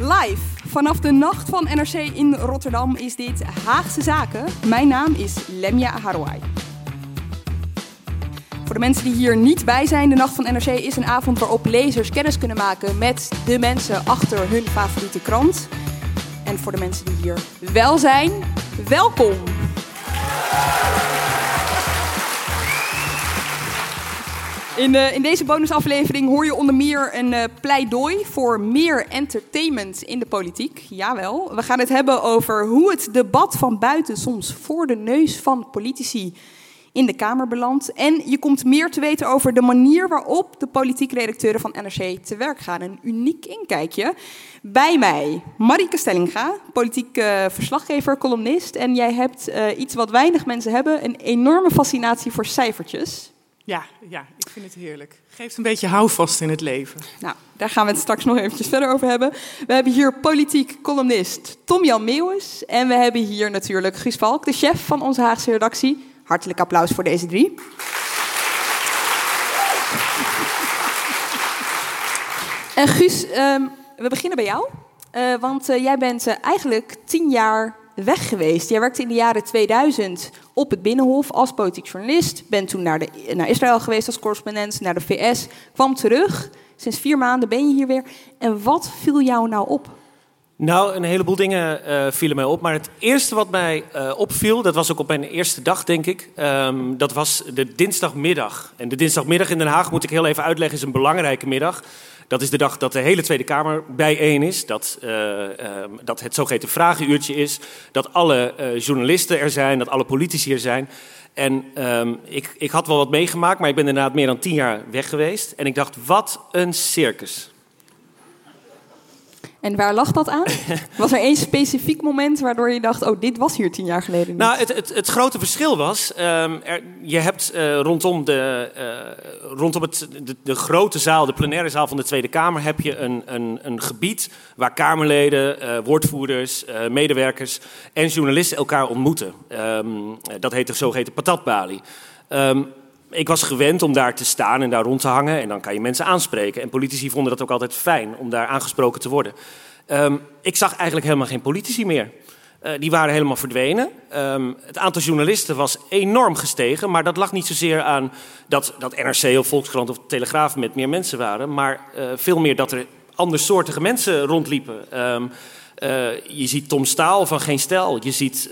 Live vanaf de nacht van NRC in Rotterdam is dit Haagse Zaken. Mijn naam is Lemja Harouai. Voor de mensen die hier niet bij zijn, de Nacht van NRC is een avond waarop lezers kennis kunnen maken met de mensen achter hun favoriete krant. En voor de mensen die hier wel zijn, welkom! In, de, in deze bonusaflevering hoor je onder meer een uh, pleidooi voor meer entertainment in de politiek. Jawel, we gaan het hebben over hoe het debat van buiten soms voor de neus van politici in de Kamer belandt. En je komt meer te weten over de manier waarop de politiek redacteuren van NRC te werk gaan. Een uniek inkijkje. Bij mij, Marieke Stellinga, politiek uh, verslaggever, columnist. En jij hebt iets wat weinig mensen hebben, een enorme fascinatie voor cijfertjes. Ja, ja, ik vind het heerlijk. Geeft een beetje houvast in het leven. Nou, daar gaan we het straks nog eventjes verder over hebben. We hebben hier politiek columnist Tom-Jan Meeuwis. En we hebben hier natuurlijk Guus Valk, de chef van onze Haagse redactie. Hartelijk applaus voor deze drie. En Guus, um, we beginnen bij jou. Uh, want uh, jij bent eigenlijk tien jaar weg geweest. Jij werkte in de jaren 2000 op het Binnenhof als politiek journalist. Bent toen naar, de, naar Israël geweest als correspondent, naar de VS. Kwam terug. Sinds vier maanden ben je hier weer. En wat viel jou nou op? Nou, een heleboel dingen uh, vielen mij op. Maar het eerste wat mij uh, opviel, dat was ook op mijn eerste dag, denk ik. Um, dat was de dinsdagmiddag. En de dinsdagmiddag in Den Haag, moet ik heel even uitleggen, is een belangrijke middag. Dat is de dag dat de hele Tweede Kamer bijeen is. Dat, uh, uh, dat het zogeheten vragenuurtje is. Dat alle journalisten er zijn. Dat alle politici er zijn. En um, ik, ik had wel wat meegemaakt, maar ik ben inderdaad meer dan tien jaar weg geweest. En ik dacht, wat een circus. En waar lag dat aan? Was er één specifiek moment waardoor je dacht: oh, dit was hier tien jaar geleden? Niet? Nou, het, het, het grote verschil was: um, er, je hebt uh, rondom, de, uh, rondom het, de, de, grote zaal, de plenaire zaal van de Tweede Kamer, heb je een, een, een gebied waar Kamerleden, uh, woordvoerders, medewerkers en journalisten elkaar ontmoeten. Um, dat heet de zogeheten patatbalie. Um, ik was gewend om daar te staan en daar rond te hangen. En dan kan je mensen aanspreken. En politici vonden dat ook altijd fijn om daar aangesproken te worden. Um, ik zag eigenlijk helemaal geen politici meer. Uh, die waren helemaal verdwenen. Um, het aantal journalisten was enorm gestegen. Maar dat lag niet zozeer aan dat, dat NRC of Volkskrant of Telegraaf met meer mensen waren. Maar uh, veel meer dat er andersoortige mensen rondliepen. Um, uh, je ziet Tom Staal van Geen Stel. Je ziet,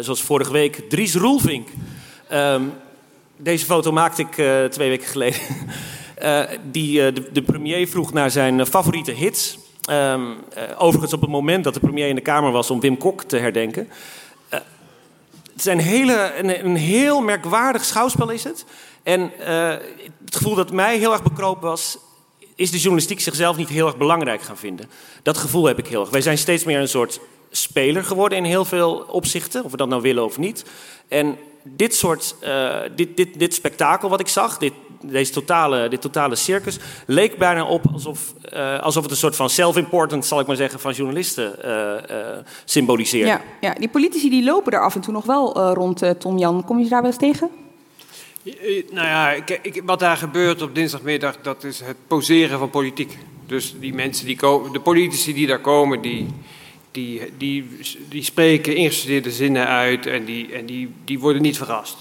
zoals vorige week, Dries Roelvink. Deze foto maakte ik uh, twee weken geleden. uh, die, uh, de, premier vroeg naar zijn favoriete hits. Um, overigens op het moment dat de premier in de Kamer was om Wim Kok te herdenken. het is een, hele, een, een, heel merkwaardig schouwspel is het. En het gevoel dat mij heel erg bekropen was... is de journalistiek zichzelf niet heel erg belangrijk gaan vinden. Dat gevoel heb ik heel erg. Wij zijn steeds meer een soort speler geworden in heel veel opzichten. Of we dat nou willen of niet. En dit soort, uh, dit, dit, dit spektakel wat ik zag, dit, deze totale, dit totale circus, leek bijna op alsof, uh, alsof het een soort van self-important, zal ik maar zeggen, van journalisten uh, symboliseert. Ja, ja, die politici die lopen er af en toe nog wel rond, Tom Jan. Kom je daar wel eens tegen? Nou ja, ik, ik, wat daar gebeurt op dinsdagmiddag, dat is het poseren van politiek. Dus die mensen die komen, de politici die daar komen, die, die, die, die spreken ingestudeerde zinnen uit en, die, en die, die worden niet verrast.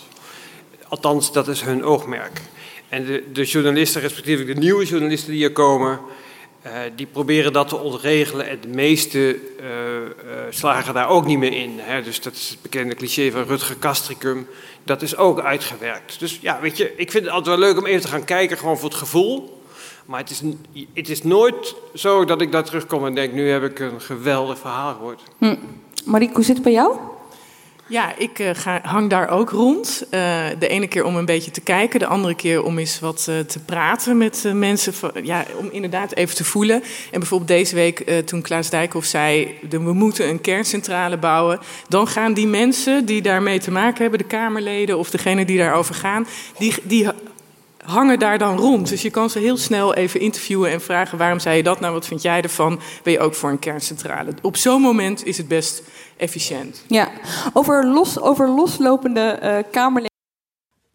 Althans, dat is hun oogmerk. En de, de journalisten, respectievelijk de nieuwe journalisten die hier komen, Uh, die proberen dat te ontregelen en de meeste uh, uh, slagen daar ook niet meer in. Hè? Dus dat is het bekende cliché van Rutger Castricum. Dat is ook uitgewerkt. Dus ja, weet je, ik vind het altijd wel leuk om even te gaan kijken, gewoon voor het gevoel. Maar het is, het is nooit zo dat ik daar terugkom en denk, nu heb ik een geweldig verhaal gehoord. Hm. Marieke, hoe zit het bij jou? Ja, ik uh, ga, hang daar ook rond. Uh, de ene keer om een beetje te kijken, de andere keer om eens wat uh, te praten met mensen. ja, om inderdaad even te voelen. En bijvoorbeeld deze week, toen Klaas Dijkhoff zei: we moeten een kerncentrale bouwen. Dan gaan die mensen die daarmee te maken hebben, de Kamerleden of degene die daarover gaan, die, die hangen daar dan rond. Dus je kan ze heel snel even interviewen en vragen: waarom zei je dat nou? Wat vind jij ervan? Ben je ook voor een kerncentrale? Op zo'n moment is het best efficiënt. Ja, over, los, over loslopende uh, Kamerleden.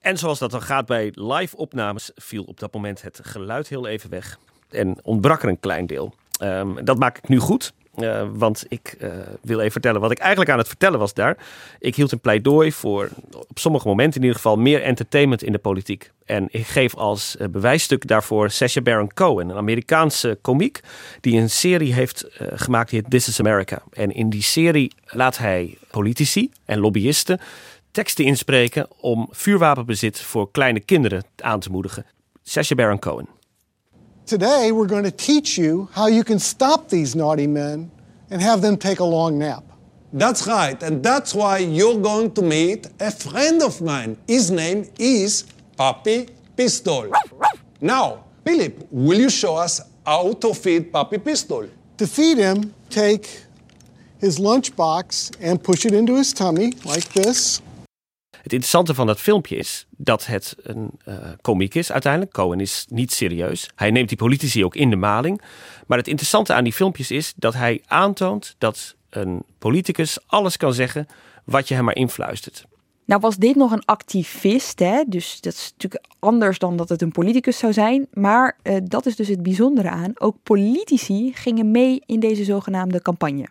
En zoals dat dan gaat bij live opnames, viel op dat moment het geluid heel even weg. En ontbrak er een klein deel. Um, dat maak ik nu goed. Uh, want ik uh, wil even vertellen wat ik eigenlijk aan het vertellen was daar. Ik hield een pleidooi voor, op sommige momenten in ieder geval, meer entertainment in de politiek. En ik geef als uh, bewijsstuk daarvoor Sacha Baron Cohen, een Amerikaanse komiek, die een serie heeft gemaakt die heet This is America. En in die serie laat hij politici en lobbyisten teksten inspreken om vuurwapenbezit voor kleine kinderen aan te moedigen. Sacha Baron Cohen. Today, we're going to teach you how you can stop these naughty men and have them take a long nap. That's right, and that's why you're going to meet a friend of mine. His name is Papi Pistol. Now, Philip, will you show us how to feed Papi Pistol? To feed him, take his lunchbox and push it into his tummy like this. Het interessante van dat filmpje is dat het een uh, komiek is uiteindelijk. Cohen is niet serieus. Hij neemt die politici ook in de maling. Maar het interessante aan die filmpjes is dat hij aantoont dat een politicus alles kan zeggen wat je hem maar influistert. Nou was dit nog een activist, hè? dus dat is natuurlijk anders dan dat het een politicus zou zijn. Maar uh, dat is dus het bijzondere aan. Ook politici gingen mee in deze zogenaamde campagne.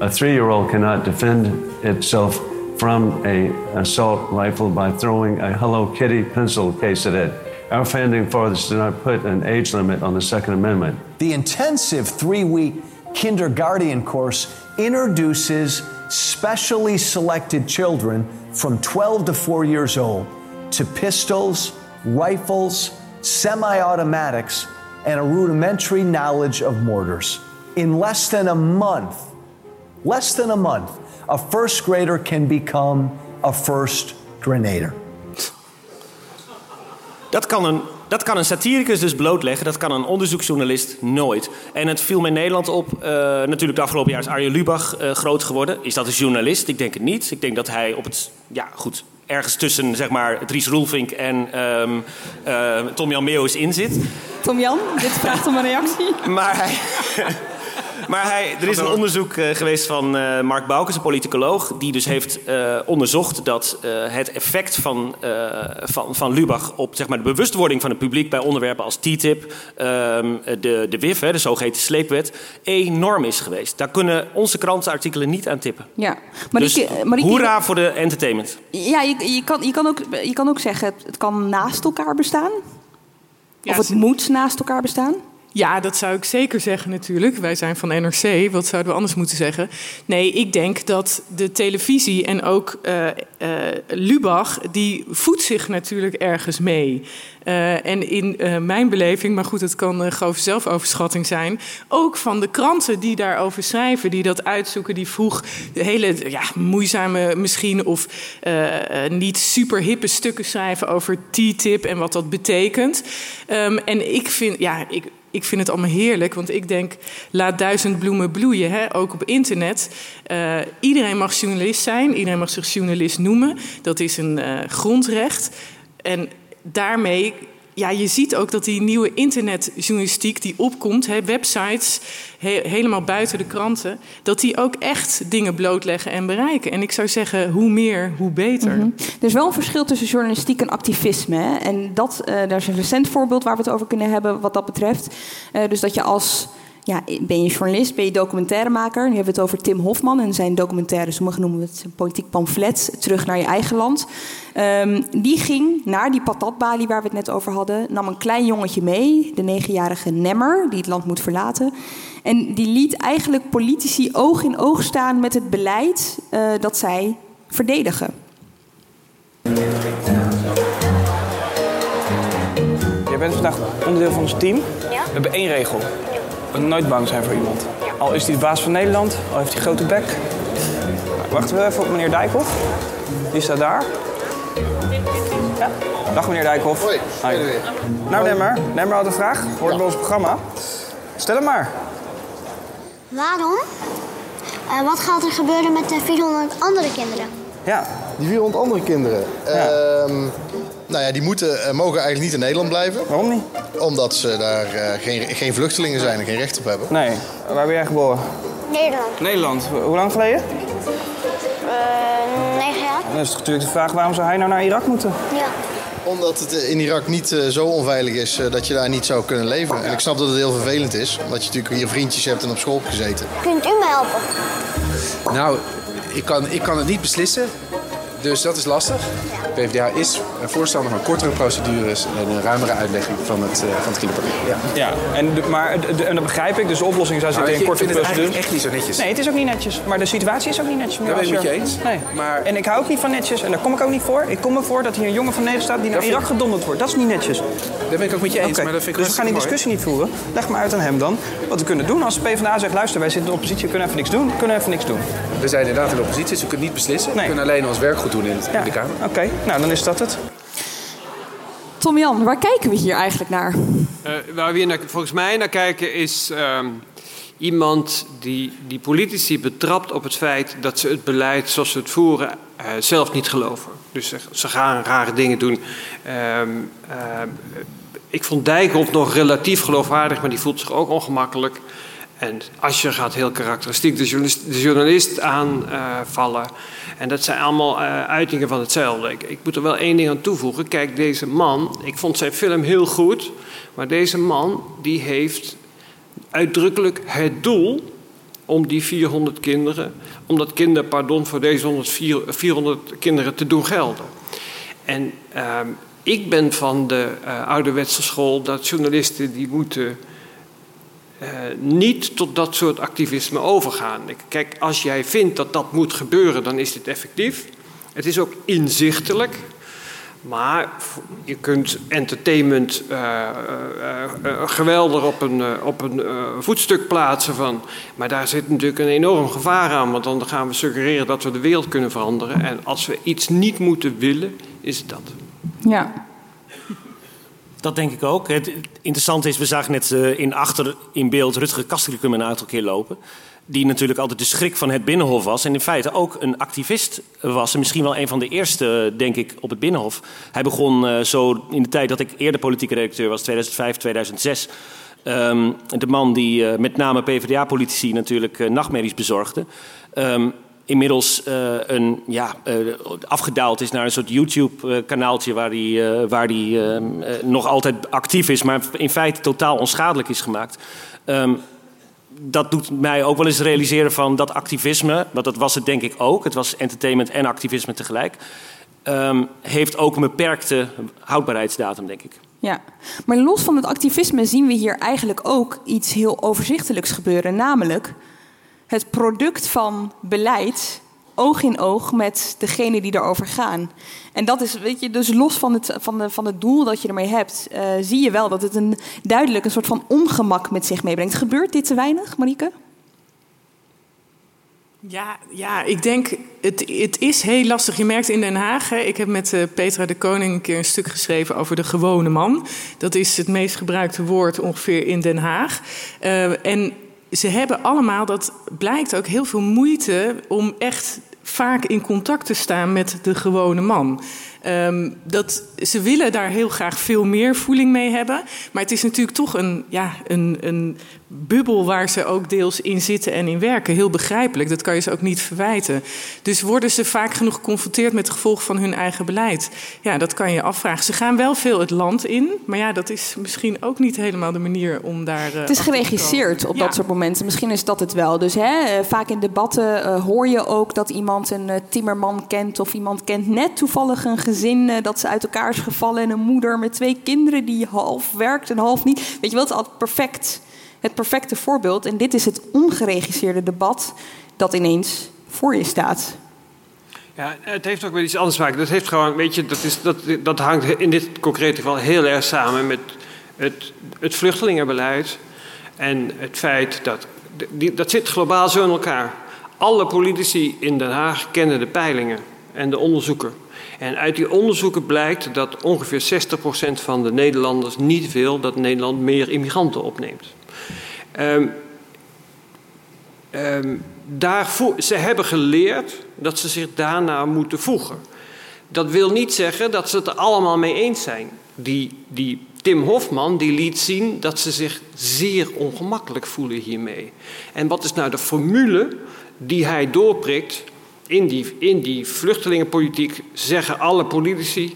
A three-year-old cannot defend itself from a assault rifle by throwing a Hello Kitty pencil case at it. Our founding fathers did not put an age limit on the Second Amendment. The intensive three-week kindergarten course introduces specially selected children from 12 to 4 years old to pistols, rifles, semi-automatics, and a rudimentary knowledge of mortars. In less than a month, less than a month, a first grader can become a first grenader. Dat kan een dat kan een satiricus dus blootleggen, dat kan een onderzoeksjournalist nooit. En het viel me in Nederland op, uh, natuurlijk de afgelopen jaar is Arjen Lubach uh, groot geworden. Is dat een journalist? Ik denk het niet. Ik denk dat hij op het, ja goed, ergens tussen zeg maar Dries Roelvink en um, uh, Tom Jan Meeuwis in zit. Tom Jan, dit vraagt om een reactie. maar hij... Maar hij, er is een onderzoek uh, geweest van uh, Mark Boukes, een politicoloog, die dus heeft uh, onderzocht dat het effect van, van, van Lubach op zeg maar, de bewustwording van het publiek bij onderwerpen als TTIP, um, de, de WIF, hè, de zogeheten sleepwet, enorm is geweest. Daar kunnen onze krantenartikelen niet aan tippen. Ja, Marieke, dus Marieke, hoera voor de entertainment. Ja, je, je, kan, je, kan ook, je kan ook zeggen, het kan naast elkaar bestaan. Ja, of het moet naast elkaar bestaan. Ja, dat zou ik zeker zeggen natuurlijk. Wij zijn van NRC, wat zouden we anders moeten zeggen? Nee, ik denk dat de televisie en ook uh, uh, Lubach, die voedt zich natuurlijk ergens mee. Uh, en in mijn beleving, maar goed, het kan grove zelfoverschatting zijn, ook van de kranten die daarover schrijven, die dat uitzoeken, die vroeg hele ja, moeizame misschien of niet super hippe stukken schrijven over TTIP en wat dat betekent. Um, en ik vind, ja, ik ik vind het allemaal heerlijk, want ik denk, laat duizend bloemen bloeien, hè? ook op internet. Uh, iedereen mag journalist zijn, iedereen mag zich journalist noemen. Dat is een uh, grondrecht. En daarmee ja, je ziet ook dat die nieuwe internetjournalistiek die opkomt, websites he helemaal buiten de kranten, dat die ook echt dingen blootleggen en bereiken. En ik zou zeggen, hoe meer, hoe beter. -hmm. Er is wel een verschil tussen journalistiek en activisme. Hè? En dat, uh, daar is een recent voorbeeld waar we het over kunnen hebben wat dat betreft. Uh, dus dat je als ja, ben je journalist, ben je documentairemaker. Nu hebben we het over Tim Hofman en zijn documentaire, sommigen noemen het een politiek pamflet, terug naar je eigen land. Ehm, die ging naar die patatbalie waar we het net over hadden, nam een klein jongetje mee, de negenjarige Nemmer, die het land moet verlaten. En die liet eigenlijk politici oog in oog staan met het beleid uh, dat zij verdedigen. Jij bent vandaag onderdeel van ons team. Ja. We hebben één regel. Nooit bang zijn voor iemand. Al is hij de baas van Nederland, al heeft hij grote bek. Nou, wachten we even op meneer Dijkhoff. Die staat daar. Ja. Dag meneer Dijkhoff. Hoi. Hoi. Nou Nemmer, Nemmer had een vraag. Hoort ja. bij ons programma. Stel hem maar. Waarom? Uh, wat gaat er gebeuren met de 400 andere kinderen? Ja. Die 400 andere kinderen? Ja. Uh, nou ja, die moeten, uh, mogen eigenlijk niet in Nederland blijven. Waarom niet? Omdat ze daar uh, geen, geen vluchtelingen zijn en geen recht op hebben. Nee. Waar ben jij geboren? Nederland. Nederland. Hoe lang geleden? negen jaar. Dan is natuurlijk de vraag waarom zou hij nou naar Irak moeten? Ja omdat het in Irak niet uh, zo onveilig is uh, dat je daar niet zou kunnen leven. En ik snap dat het heel vervelend is, omdat je natuurlijk hier vriendjes hebt en op school hebt gezeten. Kunt u me helpen? Nou, ik kan, ik kan het niet beslissen. Dus dat is lastig. PvdA is een voorstander van kortere procedures en een ruimere uitlegging van het, uh, van het Ja, ja en, maar de, en dat begrijp ik. Dus de oplossing zou zitten in korte procedures. Het echt niet zo netjes. Nee, het is ook niet netjes. Maar de situatie is ook niet netjes. Dat ben ik met je eens. Nee. Maar... En ik hou ook niet van netjes. En daar kom ik ook niet voor. Ik kom ervoor dat hier een jongen van Nederland staat die naar Irak gedonderd wordt. Dat is niet netjes. Daar ben ik ook met je eens. Maar dat vind ik dus we gaan die discussie niet voeren. Leg maar uit aan hem dan. Wat we kunnen doen als de PvdA zegt... luister, wij zitten in de oppositie, we kunnen even niks doen. We kunnen even niks doen. We zijn inderdaad in de oppositie, dus we kunnen niet beslissen. Nee. We kunnen alleen ons werk goed doen in, in de Kamer. Oké, nou dan is dat het. Tom Jan, waar kijken we hier eigenlijk naar? Uh, waar we hier naar, volgens mij naar kijken is uh, iemand die, die politici betrapt op het feit dat ze het beleid zoals ze het voeren uh, zelf niet geloven. Dus ze, ze gaan rare dingen doen. Ehm, ik vond Dijkhoff nog relatief geloofwaardig, maar die voelt zich ook ongemakkelijk. En Ascher gaat heel karakteristiek de journalist, aanvallen. En dat zijn allemaal uh, uitingen van hetzelfde. Ik, ik, moet er wel één ding aan toevoegen. Kijk, deze man, ik vond zijn film heel goed. Maar deze man, die heeft uitdrukkelijk het doel om die 400 kinderen, om dat kinderpardon voor deze 400 kinderen te doen gelden. En uh, ik ben van de uh, ouderwetse school dat journalisten die moeten uh, niet tot dat soort activisme overgaan. Kijk, als jij vindt dat dat moet gebeuren, dan is dit effectief. Het is ook inzichtelijk. Maar je kunt entertainment uh, geweldig op een, op een voetstuk plaatsen van. Maar daar zit natuurlijk een enorm gevaar aan, want dan gaan we suggereren dat we de wereld kunnen veranderen. En als we iets niet moeten willen, is dat. Ja, dat denk ik ook. Het interessante is, we zagen net uh, in achter in beeld Rutger Kastrikum een aantal keer lopen. Die natuurlijk altijd de schrik van het Binnenhof was. En in feite ook een activist was. En misschien wel een van de eerste, denk ik, op het Binnenhof. Hij begon uh, zo in de tijd dat ik eerder politieke redacteur was, 2005, 2006. Um, de man die met name PvdA-politici natuurlijk nachtmerries bezorgde. Um, inmiddels uh, een, ja, uh, afgedaald is naar een soort YouTube-kanaaltje waar hij uh, waar die, nog altijd actief is, maar in feite totaal onschadelijk is gemaakt. Um, dat doet mij ook wel eens realiseren van dat activisme, want dat was het denk ik ook, het was entertainment en activisme tegelijk, um, heeft ook een beperkte houdbaarheidsdatum, denk ik. Ja, maar los van het activisme zien we hier eigenlijk ook iets heel overzichtelijks gebeuren, namelijk het product van beleid oog in oog met degene die erover gaan. En dat is, weet je, dus los van het, van de, van het doel dat je ermee hebt, uh, zie je wel dat het een duidelijk een soort van ongemak met zich meebrengt. Gebeurt dit te weinig, Marieke? Ja, ja, ik denk, het, het is heel lastig. Je merkt in Den Haag, hè, ik heb met uh, Petra de Koning een keer een stuk geschreven over de gewone man. Dat is het meest gebruikte woord ongeveer in Den Haag. Uh, en ze hebben allemaal, dat blijkt ook heel veel moeite om echt vaak in contact te staan met de gewone man. Ehm, dat, ze willen daar heel graag veel meer voeling mee hebben. Maar het is natuurlijk toch een, ja, een, een bubbel waar ze ook deels in zitten en in werken. Heel begrijpelijk, dat kan je ze ook niet verwijten. Dus worden ze vaak genoeg geconfronteerd met het gevolg van hun eigen beleid? Ja, dat kan je afvragen. Ze gaan wel veel het land in, maar ja, dat is misschien ook niet helemaal de manier om daar. Uh, het is geregisseerd op dat soort momenten. Misschien is dat het wel. Dus hè, eh, vaak in debatten uh, hoor je ook dat iemand een uh, timmerman kent of iemand kent net toevallig een gezin dat ze uit elkaar is gevallen en een moeder met twee kinderen die half werkt en half niet. Weet je wel, het is altijd perfect het perfecte voorbeeld. En dit is het ongeregisseerde debat dat ineens voor je staat. Ja, het heeft ook wel iets anders te maken. Dat, heeft gewoon, weet je, dat, is, dat, dat hangt in dit concrete geval heel erg samen met het, het vluchtelingenbeleid. En het feit dat. Dat zit globaal zo in elkaar. Alle politici in Den Haag kennen de peilingen en de onderzoeken. En uit die onderzoeken blijkt dat ongeveer 60% van de Nederlanders niet wil dat Nederland meer immigranten opneemt. Um, um, ze hebben geleerd dat ze zich daarna moeten voegen. Dat wil niet zeggen dat ze het er allemaal mee eens zijn. Die, die Tim Hofman die liet zien dat ze zich zeer ongemakkelijk voelen hiermee. En wat is nou de formule die hij doorprikt in die, in die vluchtelingenpolitiek? Zeggen alle politici,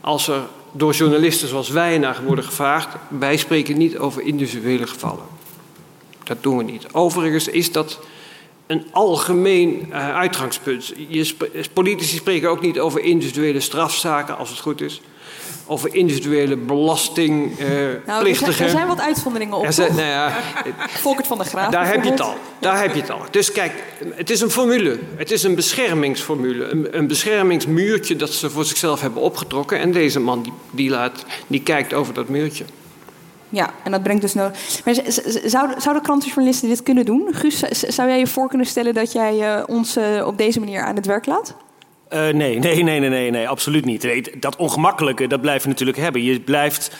als er door journalisten zoals wij naar worden gevraagd, wij spreken niet over individuele gevallen. Dat doen we niet. Overigens is dat een algemeen uh, uitgangspunt. Je politici spreken ook niet over individuele strafzaken, als het goed is. Over individuele belastingplichtigen. Uh, nou, er, zijn, er zijn wat uitzonderingen op. Er zijn, nou ja, Volkert van der Graaf. Daar heb je het al. Daar heb je het al. Dus kijk, het is een formule. Het is een beschermingsformule. Een, een beschermingsmuurtje dat ze voor zichzelf hebben opgetrokken. En deze man die, die, laat, die kijkt over dat muurtje. Ja, en dat brengt dus nodig. Maar zouden, zouden krantenjournalisten dit kunnen doen? Guus, zou jij je voor kunnen stellen dat jij uh, ons uh, op deze manier aan het werk laat? Uh, nee, nee, nee, nee, nee, absoluut niet. Dat ongemakkelijke, dat blijf natuurlijk hebben. Je blijft.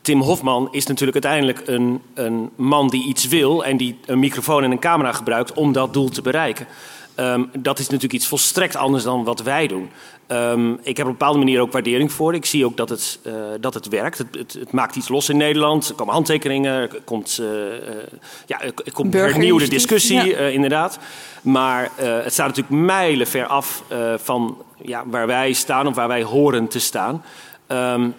Tim Hofman is natuurlijk uiteindelijk een, een man die iets wil en die een microfoon en een camera gebruikt om dat doel te bereiken. Um, dat is natuurlijk iets volstrekt anders dan wat wij doen. Um, ik heb op een bepaalde manier ook waardering voor. Ik zie ook dat het, uh, dat het werkt. Het, het, het, maakt iets los in Nederland. Er komen handtekeningen. Er komt, uh, ja, er komt een hernieuwde discussie, ja. inderdaad. Maar het staat natuurlijk mijlen ver af van ja, waar wij staan of waar wij horen te staan. Um,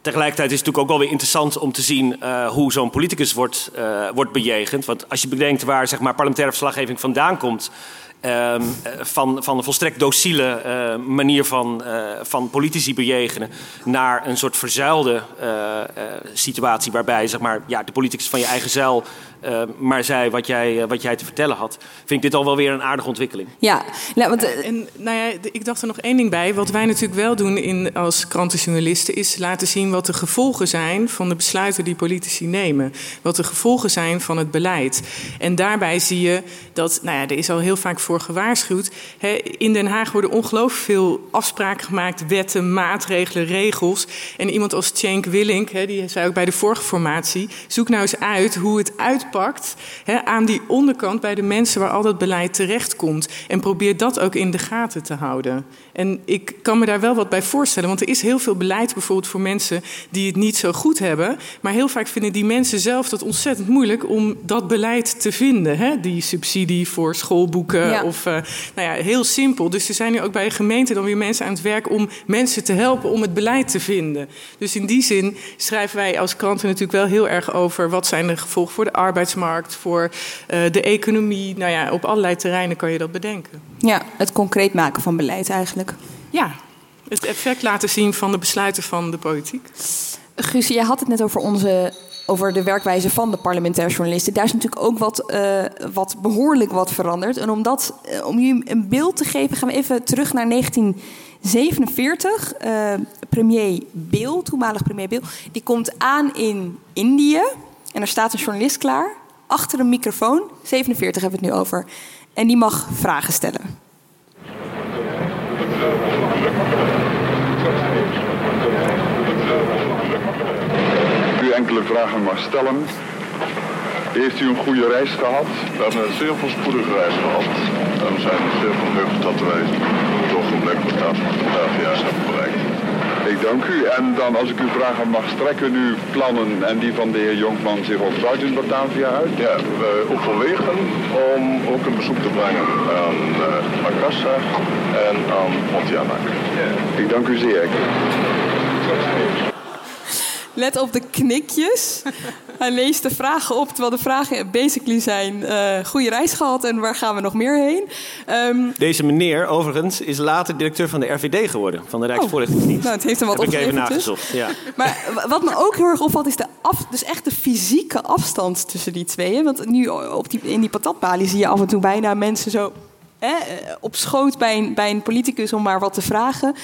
tegelijkertijd is het natuurlijk ook wel weer interessant om te zien uh, hoe zo'n politicus wordt, uh, wordt bejegend. Want als je bedenkt waar zeg maar, parlementaire verslaggeving vandaan komt. Um, van, van een volstrekt docile uh, manier van, uh, van politici bejegenen naar een soort verzuilde uh, situatie waarbij zeg maar, ja, de politicus van je eigen zeil maar zei wat jij, wat jij te vertellen had. Vind ik dit al wel weer een aardige ontwikkeling. Ja, nou, want, en, nou ja, ik dacht er nog één ding bij. Wat wij natuurlijk wel doen in, als krantenjournalisten is laten zien wat de gevolgen zijn van de besluiten die politici nemen. Wat de gevolgen zijn van het beleid. En daarbij zie je dat, nou ja, er is al heel vaak voor gewaarschuwd. in Den Haag worden ongelooflijk veel afspraken gemaakt, wetten, maatregelen, regels. En iemand als Cenk Willink, die zei ook bij de vorige formatie, zoek nou eens uit hoe het uitpakt aan die onderkant bij de mensen waar al dat beleid terechtkomt. En probeer dat ook in de gaten te houden. En ik kan me daar wel wat bij voorstellen, want er is heel veel beleid bijvoorbeeld voor mensen die het niet zo goed hebben. Maar heel vaak vinden die mensen zelf dat ontzettend moeilijk om dat beleid te vinden. Die subsidie voor schoolboeken ja. of uh, nou ja, heel simpel. Dus er zijn nu ook bij de gemeente dan weer mensen aan het werk om mensen te helpen om het beleid te vinden. Dus in die zin schrijven wij als kranten natuurlijk wel heel erg over wat zijn de gevolgen voor de arbeidsmarkt, voor uh, de economie. Nou ja, op allerlei terreinen kan je dat bedenken. Ja, het concreet maken van beleid eigenlijk. Ja, het effect laten zien van de besluiten van de politiek. Guus, jij had het net over onze over de werkwijze van de parlementaire journalisten. Daar is natuurlijk ook wat, uh, wat behoorlijk wat veranderd. En om, dat, uh, om jullie een beeld te geven, gaan we even terug naar 1947. Uh, premier Bill, toenmalig premier Bill, die komt aan in Indië. En er staat een journalist klaar, achter een microfoon. 47 hebben we het nu over. En die mag vragen stellen. Enkele vragen mag stellen. Heeft u een goede reis gehad? We hebben een zeer voorspoedige reis gehad. En we zijn zeer verheugd dat wij het ogenblik de staat van vandaag jaar hebben bereikt. dank u. En dan, als ik u vragen mag, strekken uw plannen en die van de heer Jonkman zich ook buiten Batavia uit? Ja, we overwegen om ook een bezoek te brengen aan uh, en aan Pontianak. Ik dank u zeer. Let op de knikjes. Hij leest de vragen op, terwijl de vragen basically zijn... Uh, goede reis gehad en waar gaan we nog meer heen? Um, Deze meneer, overigens, is later directeur van de RVD geworden. Van de Rijksvoorlichtingsdienst. Oh, nou, het heeft hem wat Heb ik even dus. nagezocht, ja. Maar wat me ook heel erg opvalt is de af, dus echt de fysieke afstand tussen die tweeën. Want nu op die, in die patatbalie zie je af en toe bijna mensen zo hè, op schoot bij een, bij een politicus om maar wat te vragen.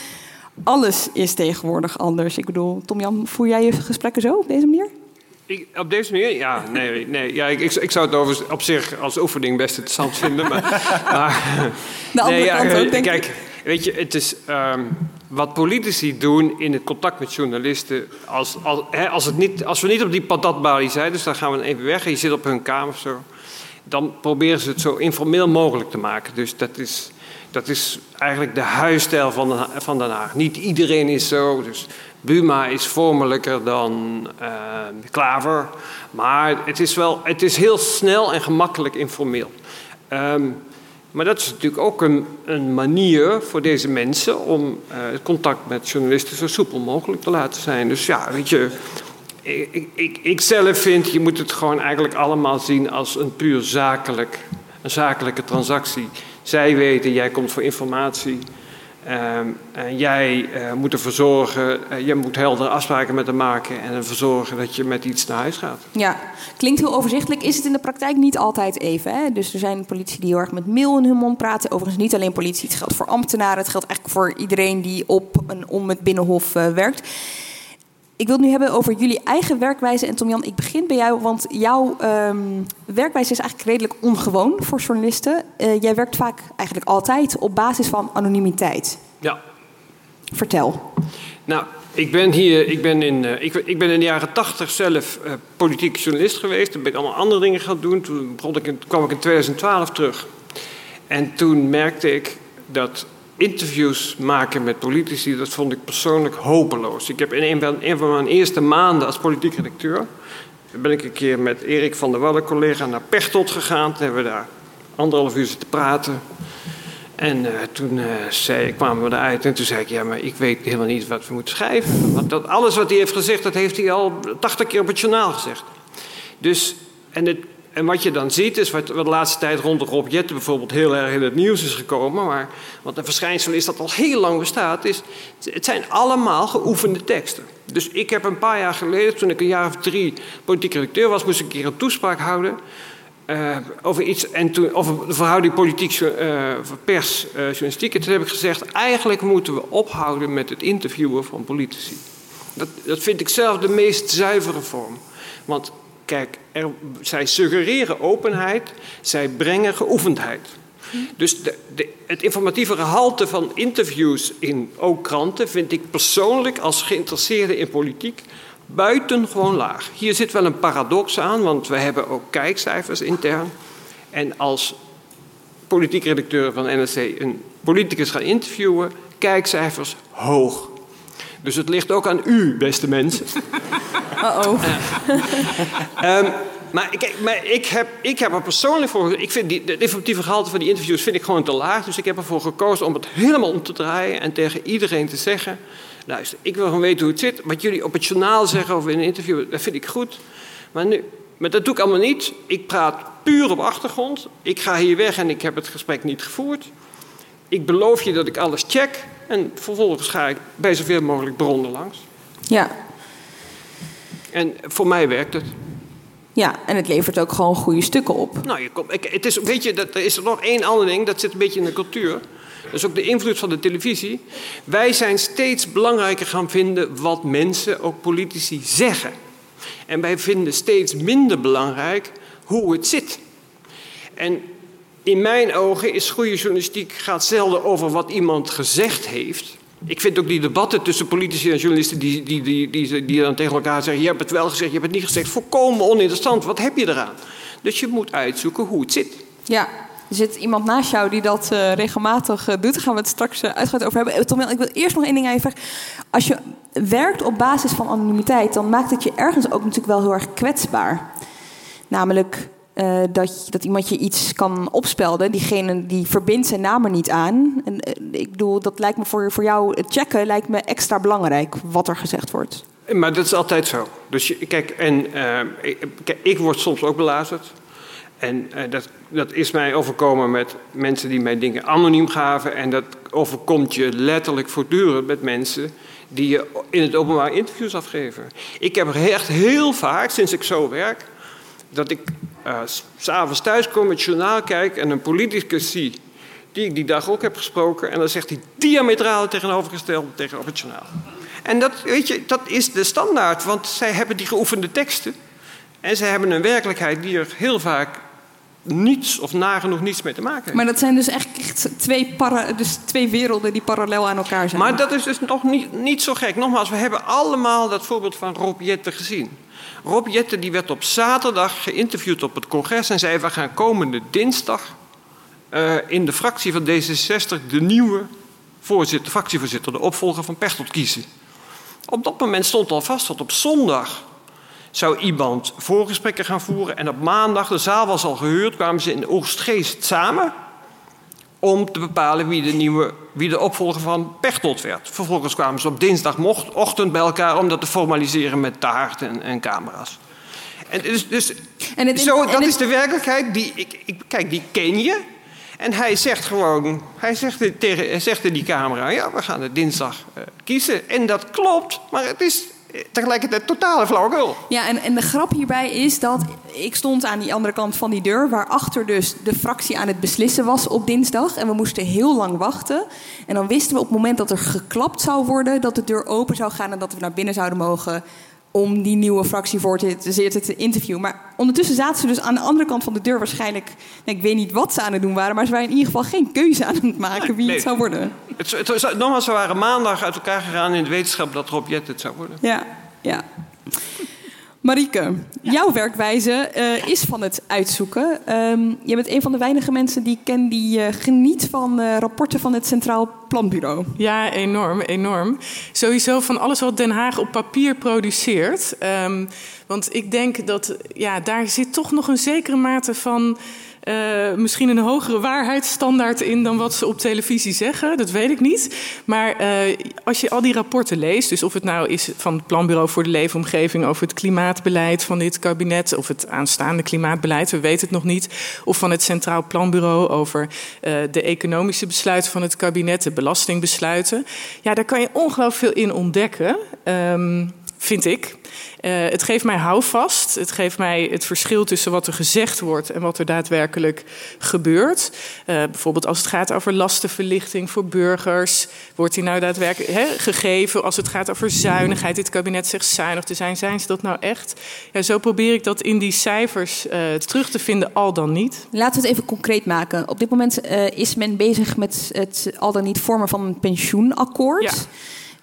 Alles is tegenwoordig anders. Ik bedoel, Tom-Jan, voer jij je gesprekken zo op deze manier? Ik, op deze manier? Ja, nee. nee ja, ik, ik, ik zou het over, op zich als oefening best interessant vinden. Maar, maar De andere nee, ja, kant ook, denk kijk, ik. weet je, het is um, wat politici doen in het contact met journalisten. Als, als, hè, als, het niet, als we niet op die patatbalie zijn, dus dan gaan we even weg en je zit op hun kamer of zo. Dan proberen ze het zo informeel mogelijk te maken. Dus dat is, dat is eigenlijk de huisstijl van van Den Haag. Niet iedereen is zo. Dus Buma is vormelijker dan uh, Klaver. Maar het is, wel, het is heel snel en gemakkelijk informeel. Um, maar dat is natuurlijk ook een, een, manier voor deze mensen om het contact met journalisten zo soepel mogelijk te laten zijn. Dus ja, weet je, ik, ik, ik zelf vind, je moet het gewoon eigenlijk allemaal zien als een puur zakelijk, een zakelijke transactie. Zij weten, jij komt voor informatie. En jij uh, moet ervoor zorgen, uh, je moet heldere afspraken met hem maken en ervoor zorgen dat je met iets naar huis gaat. Ja, klinkt heel overzichtelijk. Is het in de praktijk niet altijd even? Hè? Dus er zijn politici die heel erg met mail in hun mond praten. Overigens niet alleen politie, het geldt voor ambtenaren. Het geldt eigenlijk voor iedereen die op en om het Binnenhof werkt. Ik wil het nu hebben over jullie eigen werkwijze. En Tom-Jan, ik begin bij jou, want jouw um, werkwijze is eigenlijk redelijk ongewoon voor journalisten. Uh, jij werkt vaak, eigenlijk altijd, op basis van anonimiteit. Ja. Vertel. Nou, ik ben hier, ik ben in, uh, ik, ik, ben in de jaren tachtig zelf uh, politiek journalist geweest. Toen ben ik allemaal andere dingen gaan doen. Toen begon ik in, kwam ik in 2012 terug. En toen merkte ik dat interviews maken met politici, dat vond ik persoonlijk hopeloos. Ik heb in een van, een van mijn eerste maanden als politiek redacteur... ben ik een keer met Erik van der Wallen, collega, naar Pechtold gegaan. Toen hebben we daar anderhalf uur zitten praten. En uh, toen uh, zei, kwamen we eruit en toen zei ik... ja, maar ik weet helemaal niet wat we moeten schrijven. Want dat, alles wat hij heeft gezegd, dat heeft hij al tachtig keer op het journaal gezegd. Dus, en het en wat je dan ziet is wat, de laatste tijd rond de Rob bijvoorbeeld heel erg in het nieuws is gekomen. Maar wat een verschijnsel is dat al heel lang bestaat. Is, het zijn allemaal geoefende teksten. Dus ik heb een paar jaar geleden, toen ik een jaar of drie politiek redacteur was, moest ik een keer een toespraak houden. Uh, over iets, en toen, over de verhouding politiek uh, pers uh, journalistiek. En toen heb ik gezegd, eigenlijk moeten we ophouden met het interviewen van politici. Dat, dat vind ik zelf de meest zuivere vorm. Want Kijk, zij suggereren openheid, zij brengen geoefendheid. Dus de, de, het informatieve gehalte van interviews in ook kranten vind ik persoonlijk als geïnteresseerde in politiek buitengewoon laag. Hier zit wel een paradox aan, want we hebben ook kijkcijfers intern. En als politiek redacteur van NRC een politicus gaan interviewen, kijkcijfers hoog. Dus het ligt ook aan u, beste mensen. Uh-oh. um, maar, ik, maar ik, heb, ik heb er persoonlijk voor... Ik vind die, het informatieve gehalte van die interviews vind ik gewoon te laag. Dus ik heb ervoor gekozen om het helemaal om te draaien... en tegen iedereen te zeggen... luister, ik wil gewoon weten hoe het zit. Wat jullie op het journaal zeggen of in een interview... dat vind ik goed. Maar, nu, maar dat doe ik allemaal niet. Ik praat puur op achtergrond. Ik ga hier weg en ik heb het gesprek niet gevoerd. Ik beloof je dat ik alles check... en vervolgens ga ik bij zoveel mogelijk bronnen langs. Ja, en voor mij werkt het. Ja, en het levert ook gewoon goede stukken op. Nou, je komt, ik, het is, weet je, dat, er is nog één ander ding, dat zit een beetje in de cultuur. Dat is ook de invloed van de televisie. Wij zijn steeds belangrijker gaan vinden wat mensen, ook politici, zeggen. En wij vinden steeds minder belangrijk hoe het zit. En in mijn ogen is goede journalistiek gaat zelden over wat iemand gezegd heeft. Ik vind ook die debatten tussen politici en journalisten die, die, die, die, die dan tegen elkaar zeggen: Je hebt het wel gezegd, je hebt het niet gezegd, volkomen oninteressant. Wat heb je eraan? Dus je moet uitzoeken hoe het zit. Ja, Er zit iemand naast jou die dat uh, regelmatig uh, doet. Daar gaan we het straks uh, uitgebreid over hebben. Tom, ik wil eerst nog één ding vragen. Als je werkt op basis van anonimiteit, dan maakt het je ergens ook natuurlijk wel heel erg kwetsbaar. Namelijk dat, dat iemand je iets kan opspelden. Diegene die verbindt zijn naam er niet aan. En, ik bedoel, dat lijkt me voor, voor jou, het checken lijkt me extra belangrijk wat er gezegd wordt. Maar dat is altijd zo. Dus kijk, en ik, kijk, ik word soms ook belazerd. En dat, dat is mij overkomen met mensen die mij dingen anoniem gaven. En dat overkomt je letterlijk voortdurend met mensen die je in het openbaar interviews afgeven. Ik heb echt heel vaak, sinds ik zo werk, dat ik uh, s'avonds thuis kom, het journaal kijk en een politicus zie die ik die dag ook heb gesproken. En dan zegt hij diametraal tegenovergesteld tegenover het journaal. En dat, weet je, dat is de standaard, want zij hebben die geoefende teksten. En zij hebben een werkelijkheid die er heel vaak niets of nagenoeg niets mee te maken heeft. Maar dat zijn dus echt, twee, para, dus twee werelden die parallel aan elkaar zijn. Maar dat is dus nog niet, niet zo gek. Nogmaals, we hebben allemaal dat voorbeeld van Rob Jette gezien. Rob Jette die werd op zaterdag geïnterviewd op het congres en zei: We gaan komende dinsdag uh, in de fractie van D66 de nieuwe voorzitter, fractievoorzitter, de opvolger van Pechtold kiezen. Op dat moment stond al vast dat op zondag zou iemand voorgesprekken gaan voeren. En op maandag, de zaal was al gehuurd, kwamen ze in de Oostgeest samen om te bepalen wie de, nieuwe, wie de opvolger van Pechtold werd. Vervolgens kwamen ze op dinsdagochtend bij elkaar om dat te formaliseren met taart en, en camera's. En dus, dus en het, zo, dat is de werkelijkheid. Die, ik, ik, kijk, die ken je. En hij zegt gewoon, hij zegt, tegen, zegt in die camera, ja, we gaan het dinsdag uh, kiezen. En dat klopt, maar het is tegelijkertijd totale flauwekul. Ja, en, en de grap hierbij is dat ik stond aan die andere kant van die deur, waarachter dus de fractie aan het beslissen was op dinsdag. En we moesten heel lang wachten. En dan wisten we op het moment dat er geklapt zou worden, dat de deur open zou gaan en dat we naar binnen zouden mogen om die nieuwe fractievoorzitter te interviewen. Maar ondertussen zaten ze dus aan de andere kant van de deur waarschijnlijk... ik weet niet wat ze aan het doen waren... maar ze waren in ieder geval geen keuze aan het maken wie het zou worden. Het, het, nogmaals, ze waren maandag uit elkaar gegaan in de wetenschap dat Rob Jet het zou worden. Ja, ja. Marieke, jouw werkwijze uh, is van het uitzoeken. Um, je bent een van de weinige mensen die ik ken die uh, geniet van uh, rapporten van het Centraal Planbureau. Ja, enorm, enorm. Sowieso van alles wat Den Haag op papier produceert. Um, want ik denk dat ja, daar zit toch nog een zekere mate van uh, misschien een hogere waarheidsstandaard in dan wat ze op televisie zeggen. Dat weet ik niet. Maar uh, als je al die rapporten leest, dus of het nou is van het Planbureau voor de Leefomgeving over het klimaatbeleid van dit kabinet, of het aanstaande klimaatbeleid, we weten het nog niet, of van het Centraal Planbureau over uh, de economische besluiten van het kabinet, de belastingbesluiten. Ja, daar kan je ongelooflijk veel in ontdekken, um, vind ik. Uh, het geeft mij houvast. Het geeft mij het verschil tussen wat er gezegd wordt en wat er daadwerkelijk gebeurt. Uh, bijvoorbeeld als het gaat over lastenverlichting voor burgers. Wordt die nou daadwerkelijk he, gegeven? Als het gaat over zuinigheid. Dit kabinet zegt zuinig te zijn. Zijn ze dat nou echt? Ja, zo probeer ik dat in die cijfers uh, terug te vinden, al dan niet. Laten we het even concreet maken. Op dit moment is men bezig met het al dan niet vormen van een pensioenakkoord. Ja.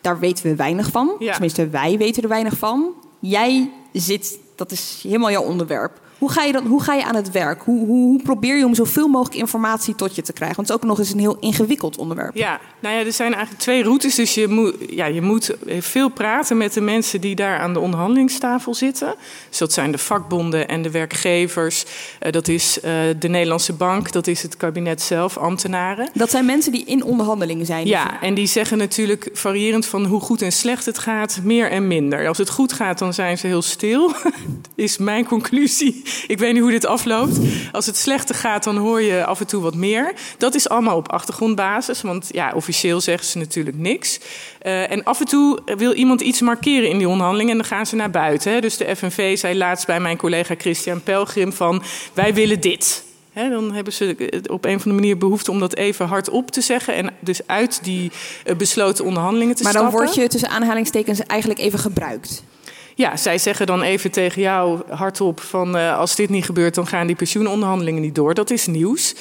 Daar weten we weinig van. Ja. Tenminste, wij weten er weinig van. Jij zit, dat is helemaal jouw onderwerp. Hoe ga je, dan, hoe ga je aan het werk? Hoe, hoe, hoe, probeer je om zoveel mogelijk informatie tot je te krijgen? Want het is ook nog eens een heel ingewikkeld onderwerp. Ja, nou ja, er zijn eigenlijk twee routes. Dus je moet, ja, je moet veel praten met de mensen die daar aan de onderhandelingstafel zitten. Dus dat zijn de vakbonden en de werkgevers. Uh, dat is uh, de Nederlandse Bank, dat is het kabinet zelf, ambtenaren. Dat zijn mensen die in onderhandelingen zijn. Ja, en die zeggen natuurlijk variërend van hoe goed en slecht het gaat, meer en minder. Als het goed gaat, dan zijn ze heel stil, is mijn conclusie. Ik weet niet hoe dit afloopt. Als het slechter gaat, dan hoor je af en toe wat meer. Dat is allemaal op achtergrondbasis, want ja, officieel zeggen ze natuurlijk niks. Uh, en af en toe wil iemand iets markeren in die onderhandeling en dan gaan ze naar buiten. Hè. Dus de FNV zei laatst bij mijn collega Christian Pelgrim van wij willen dit. He, dan hebben ze op een of andere manier behoefte om dat even hardop te zeggen. En dus uit die uh, besloten onderhandelingen te maar stappen. Maar dan word je tussen aanhalingstekens eigenlijk even gebruikt. Ja, zij zeggen dan even tegen jou hardop van uh, als dit niet gebeurt, dan gaan die pensioenonderhandelingen niet door. Dat is nieuws.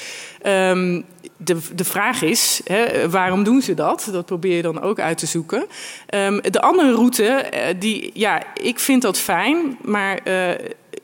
Um, de, de vraag is, hè, waarom doen ze dat? Dat probeer je dan ook uit te zoeken. Um, de andere route, uh, die, ja, ik vind dat fijn, maar uh,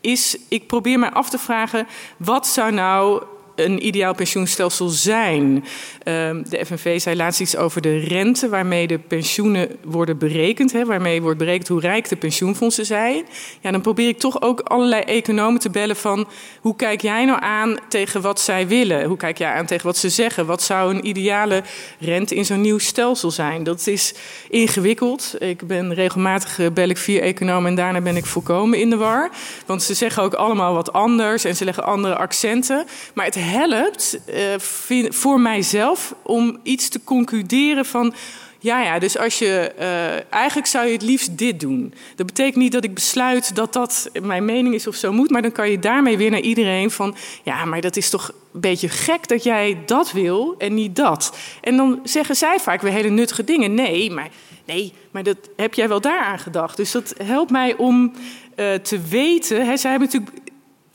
is, ik probeer mij af te vragen, wat zou nou een ideaal pensioenstelsel zijn? Ehm, de FNV zei laatst iets over de rente waarmee de pensioenen worden berekend. Waarmee wordt berekend hoe rijk de pensioenfondsen zijn. Ja, dan probeer ik toch ook allerlei economen te bellen van... hoe kijk jij nou aan tegen wat zij willen? Hoe kijk jij aan tegen wat ze zeggen? Wat zou een ideale rente in zo'n nieuw stelsel zijn? Dat is ingewikkeld. Ik ben regelmatig eh, bel ik vier economen en daarna ben ik volkomen in de war. Want ze zeggen ook allemaal wat anders en ze leggen andere accenten. Maar het helpt uh, voor mijzelf om iets te concluderen van. Ja, ja, dus als je. Uh, eigenlijk zou je het liefst dit doen. Dat betekent niet dat ik besluit dat dat mijn mening is of zo moet. Maar dan kan je daarmee weer naar iedereen van. Ja, maar dat is toch een beetje gek dat jij dat wil en niet dat. En dan zeggen zij vaak weer hele nuttige dingen. Nee, maar, nee, maar dat heb jij wel daaraan gedacht. Dus dat helpt mij om uh, te weten. Hè, zij hebben natuurlijk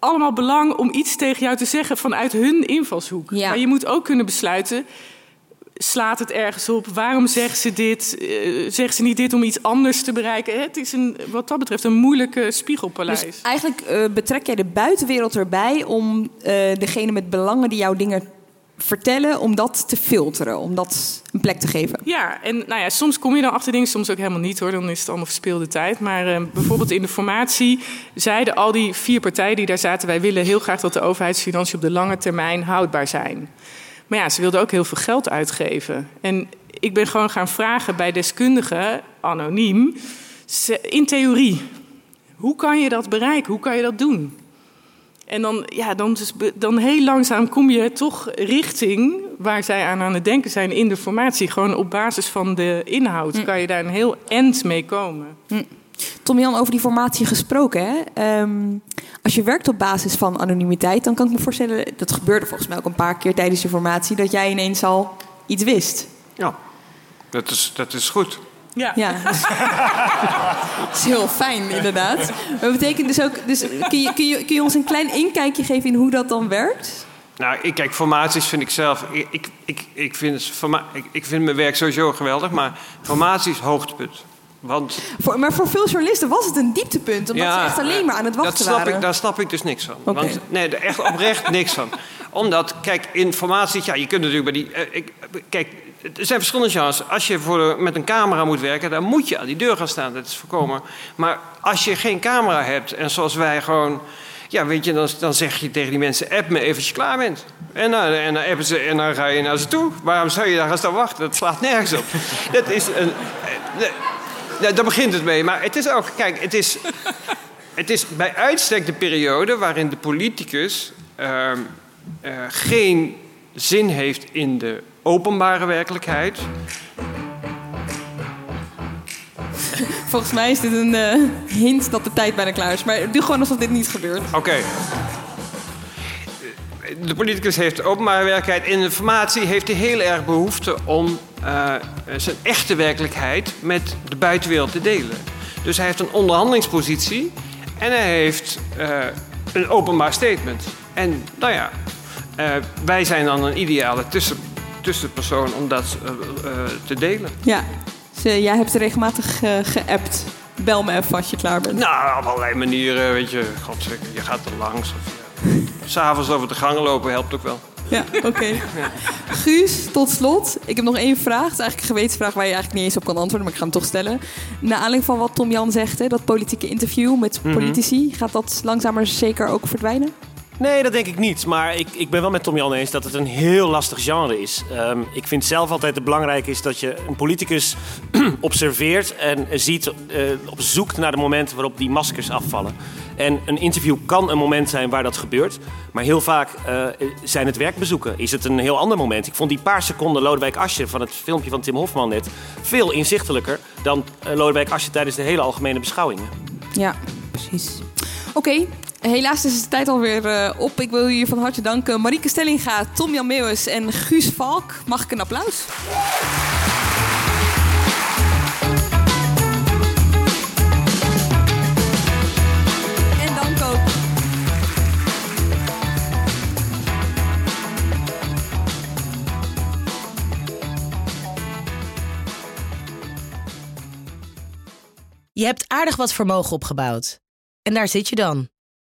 allemaal belang om iets tegen jou te zeggen vanuit hun invalshoek. Ja. Maar je moet ook kunnen besluiten. Slaat het ergens op? Waarom zegt ze dit? Uh, zegt ze niet dit om iets anders te bereiken? Het is een, wat dat betreft een moeilijke spiegelpaleis. Dus eigenlijk uh, betrek jij de buitenwereld erbij om uh, degene met belangen die jouw dingen vertellen, om dat te filteren, om dat een plek te geven. Ja, en nou ja, soms kom je dan achter dingen, soms ook helemaal niet hoor. Dan is het allemaal verspeelde tijd. Maar uh, bijvoorbeeld in de formatie zeiden al die vier partijen die daar zaten: wij willen heel graag dat de overheidsfinanciën op de lange termijn houdbaar zijn. Maar ja, ze wilden ook heel veel geld uitgeven. En ik ben gewoon gaan vragen bij deskundigen, anoniem, in theorie. Hoe kan je dat bereiken? Hoe kan je dat doen? En dan, ja, dan, dus, dan heel langzaam kom je toch richting waar zij aan aan het denken zijn in de formatie. Gewoon op basis van de inhoud mm. kan je daar een heel end mee komen. Mm. Tom-Jan, over die formatie gesproken. Hè? Um, als je werkt op basis van anonimiteit, dan kan ik me voorstellen... dat gebeurde volgens mij ook een paar keer tijdens je formatie... dat jij ineens al iets wist. Ja, dat is, dat is goed. Ja. ja. dat is heel fijn, inderdaad. Dat betekent dus ook. Dus kun, je, kun, je, kun je ons een klein inkijkje geven in hoe dat dan werkt? Nou, ik, kijk, formaties vind ik zelf. Ik, ik, ik, ik, vind, ik, ik vind mijn werk sowieso geweldig, maar formatie is hoogtepunt. Want, voor, maar voor veel journalisten was het een dieptepunt, omdat ja, ze echt alleen maar aan het wachten dat snap waren. Ik, daar snap ik dus niks van. Okay. Want, nee, echt oprecht niks van. Omdat, kijk, informatie, ja, je kunt natuurlijk bij die. Uh, ik, kijk, er zijn verschillende genres. Als je voor, met een camera moet werken, dan moet je aan die deur gaan staan. Dat is voorkomen. Maar als je geen camera hebt en zoals wij gewoon. Ja, weet je, dan, dan zeg je tegen die mensen: app me even als je klaar bent. En dan, en dan appen ze en dan ga je naar ze toe. Waarom zou je daar gaan staan wachten? Dat slaat nergens op. dat is een. Ja, daar begint het mee. Maar het is ook, kijk, het is, het is bij uitstek de periode waarin de politicus uh, uh, geen zin heeft in de openbare werkelijkheid. Volgens mij is dit een uh, hint dat de tijd bijna klaar is. Maar doe gewoon alsof dit niet gebeurt. Oké. Okay. De politicus heeft openbare werkelijkheid. In informatie heeft hij heel erg behoefte om uh, zijn echte werkelijkheid met de buitenwereld te delen. Dus hij heeft een onderhandelingspositie en hij heeft uh, een openbaar statement. En nou ja, wij zijn dan een ideale tussen, tussenpersoon om dat te delen. Ja, dus, jij hebt regelmatig geappt. Bel me even als je klaar bent. Nou, op allerlei manieren, weet je. God, je gaat er langs. Of S'avonds over de gangen lopen helpt ook wel. Ja, oké. Okay. Ja. Guus, tot slot. Ik heb nog één vraag. Het is eigenlijk een gewetensvraag waar je eigenlijk niet eens op kan antwoorden, maar ik ga hem toch stellen. Naar aanleiding van wat Tom Jan zegt, hè, dat politieke interview met mm -hmm. politici, gaat dat langzamer zeker ook verdwijnen? Nee, dat denk ik niet. Maar ik, ik ben wel met Tom Jan eens dat het een heel lastig genre is. Um, ik vind zelf altijd het belangrijk is dat je een politicus observeert en ziet, uh, op zoekt naar de momenten waarop die maskers afvallen. En een interview kan een moment zijn waar dat gebeurt. Maar heel vaak uh, zijn het werkbezoeken. Is het een heel ander moment. Ik vond die paar seconden Lodewijk Asscher van het filmpje van Tim Hofman net... veel inzichtelijker dan uh, Lodewijk Asscher tijdens de hele algemene beschouwingen. Ja, precies. Oké. Helaas is de tijd alweer uh, op. Ik wil jullie van harte danken. Marieke Stellinga, Tom-Jan Meeuwis en Guus Valk. Mag ik een applaus? En dank ook. Je hebt aardig wat vermogen opgebouwd. En daar zit je dan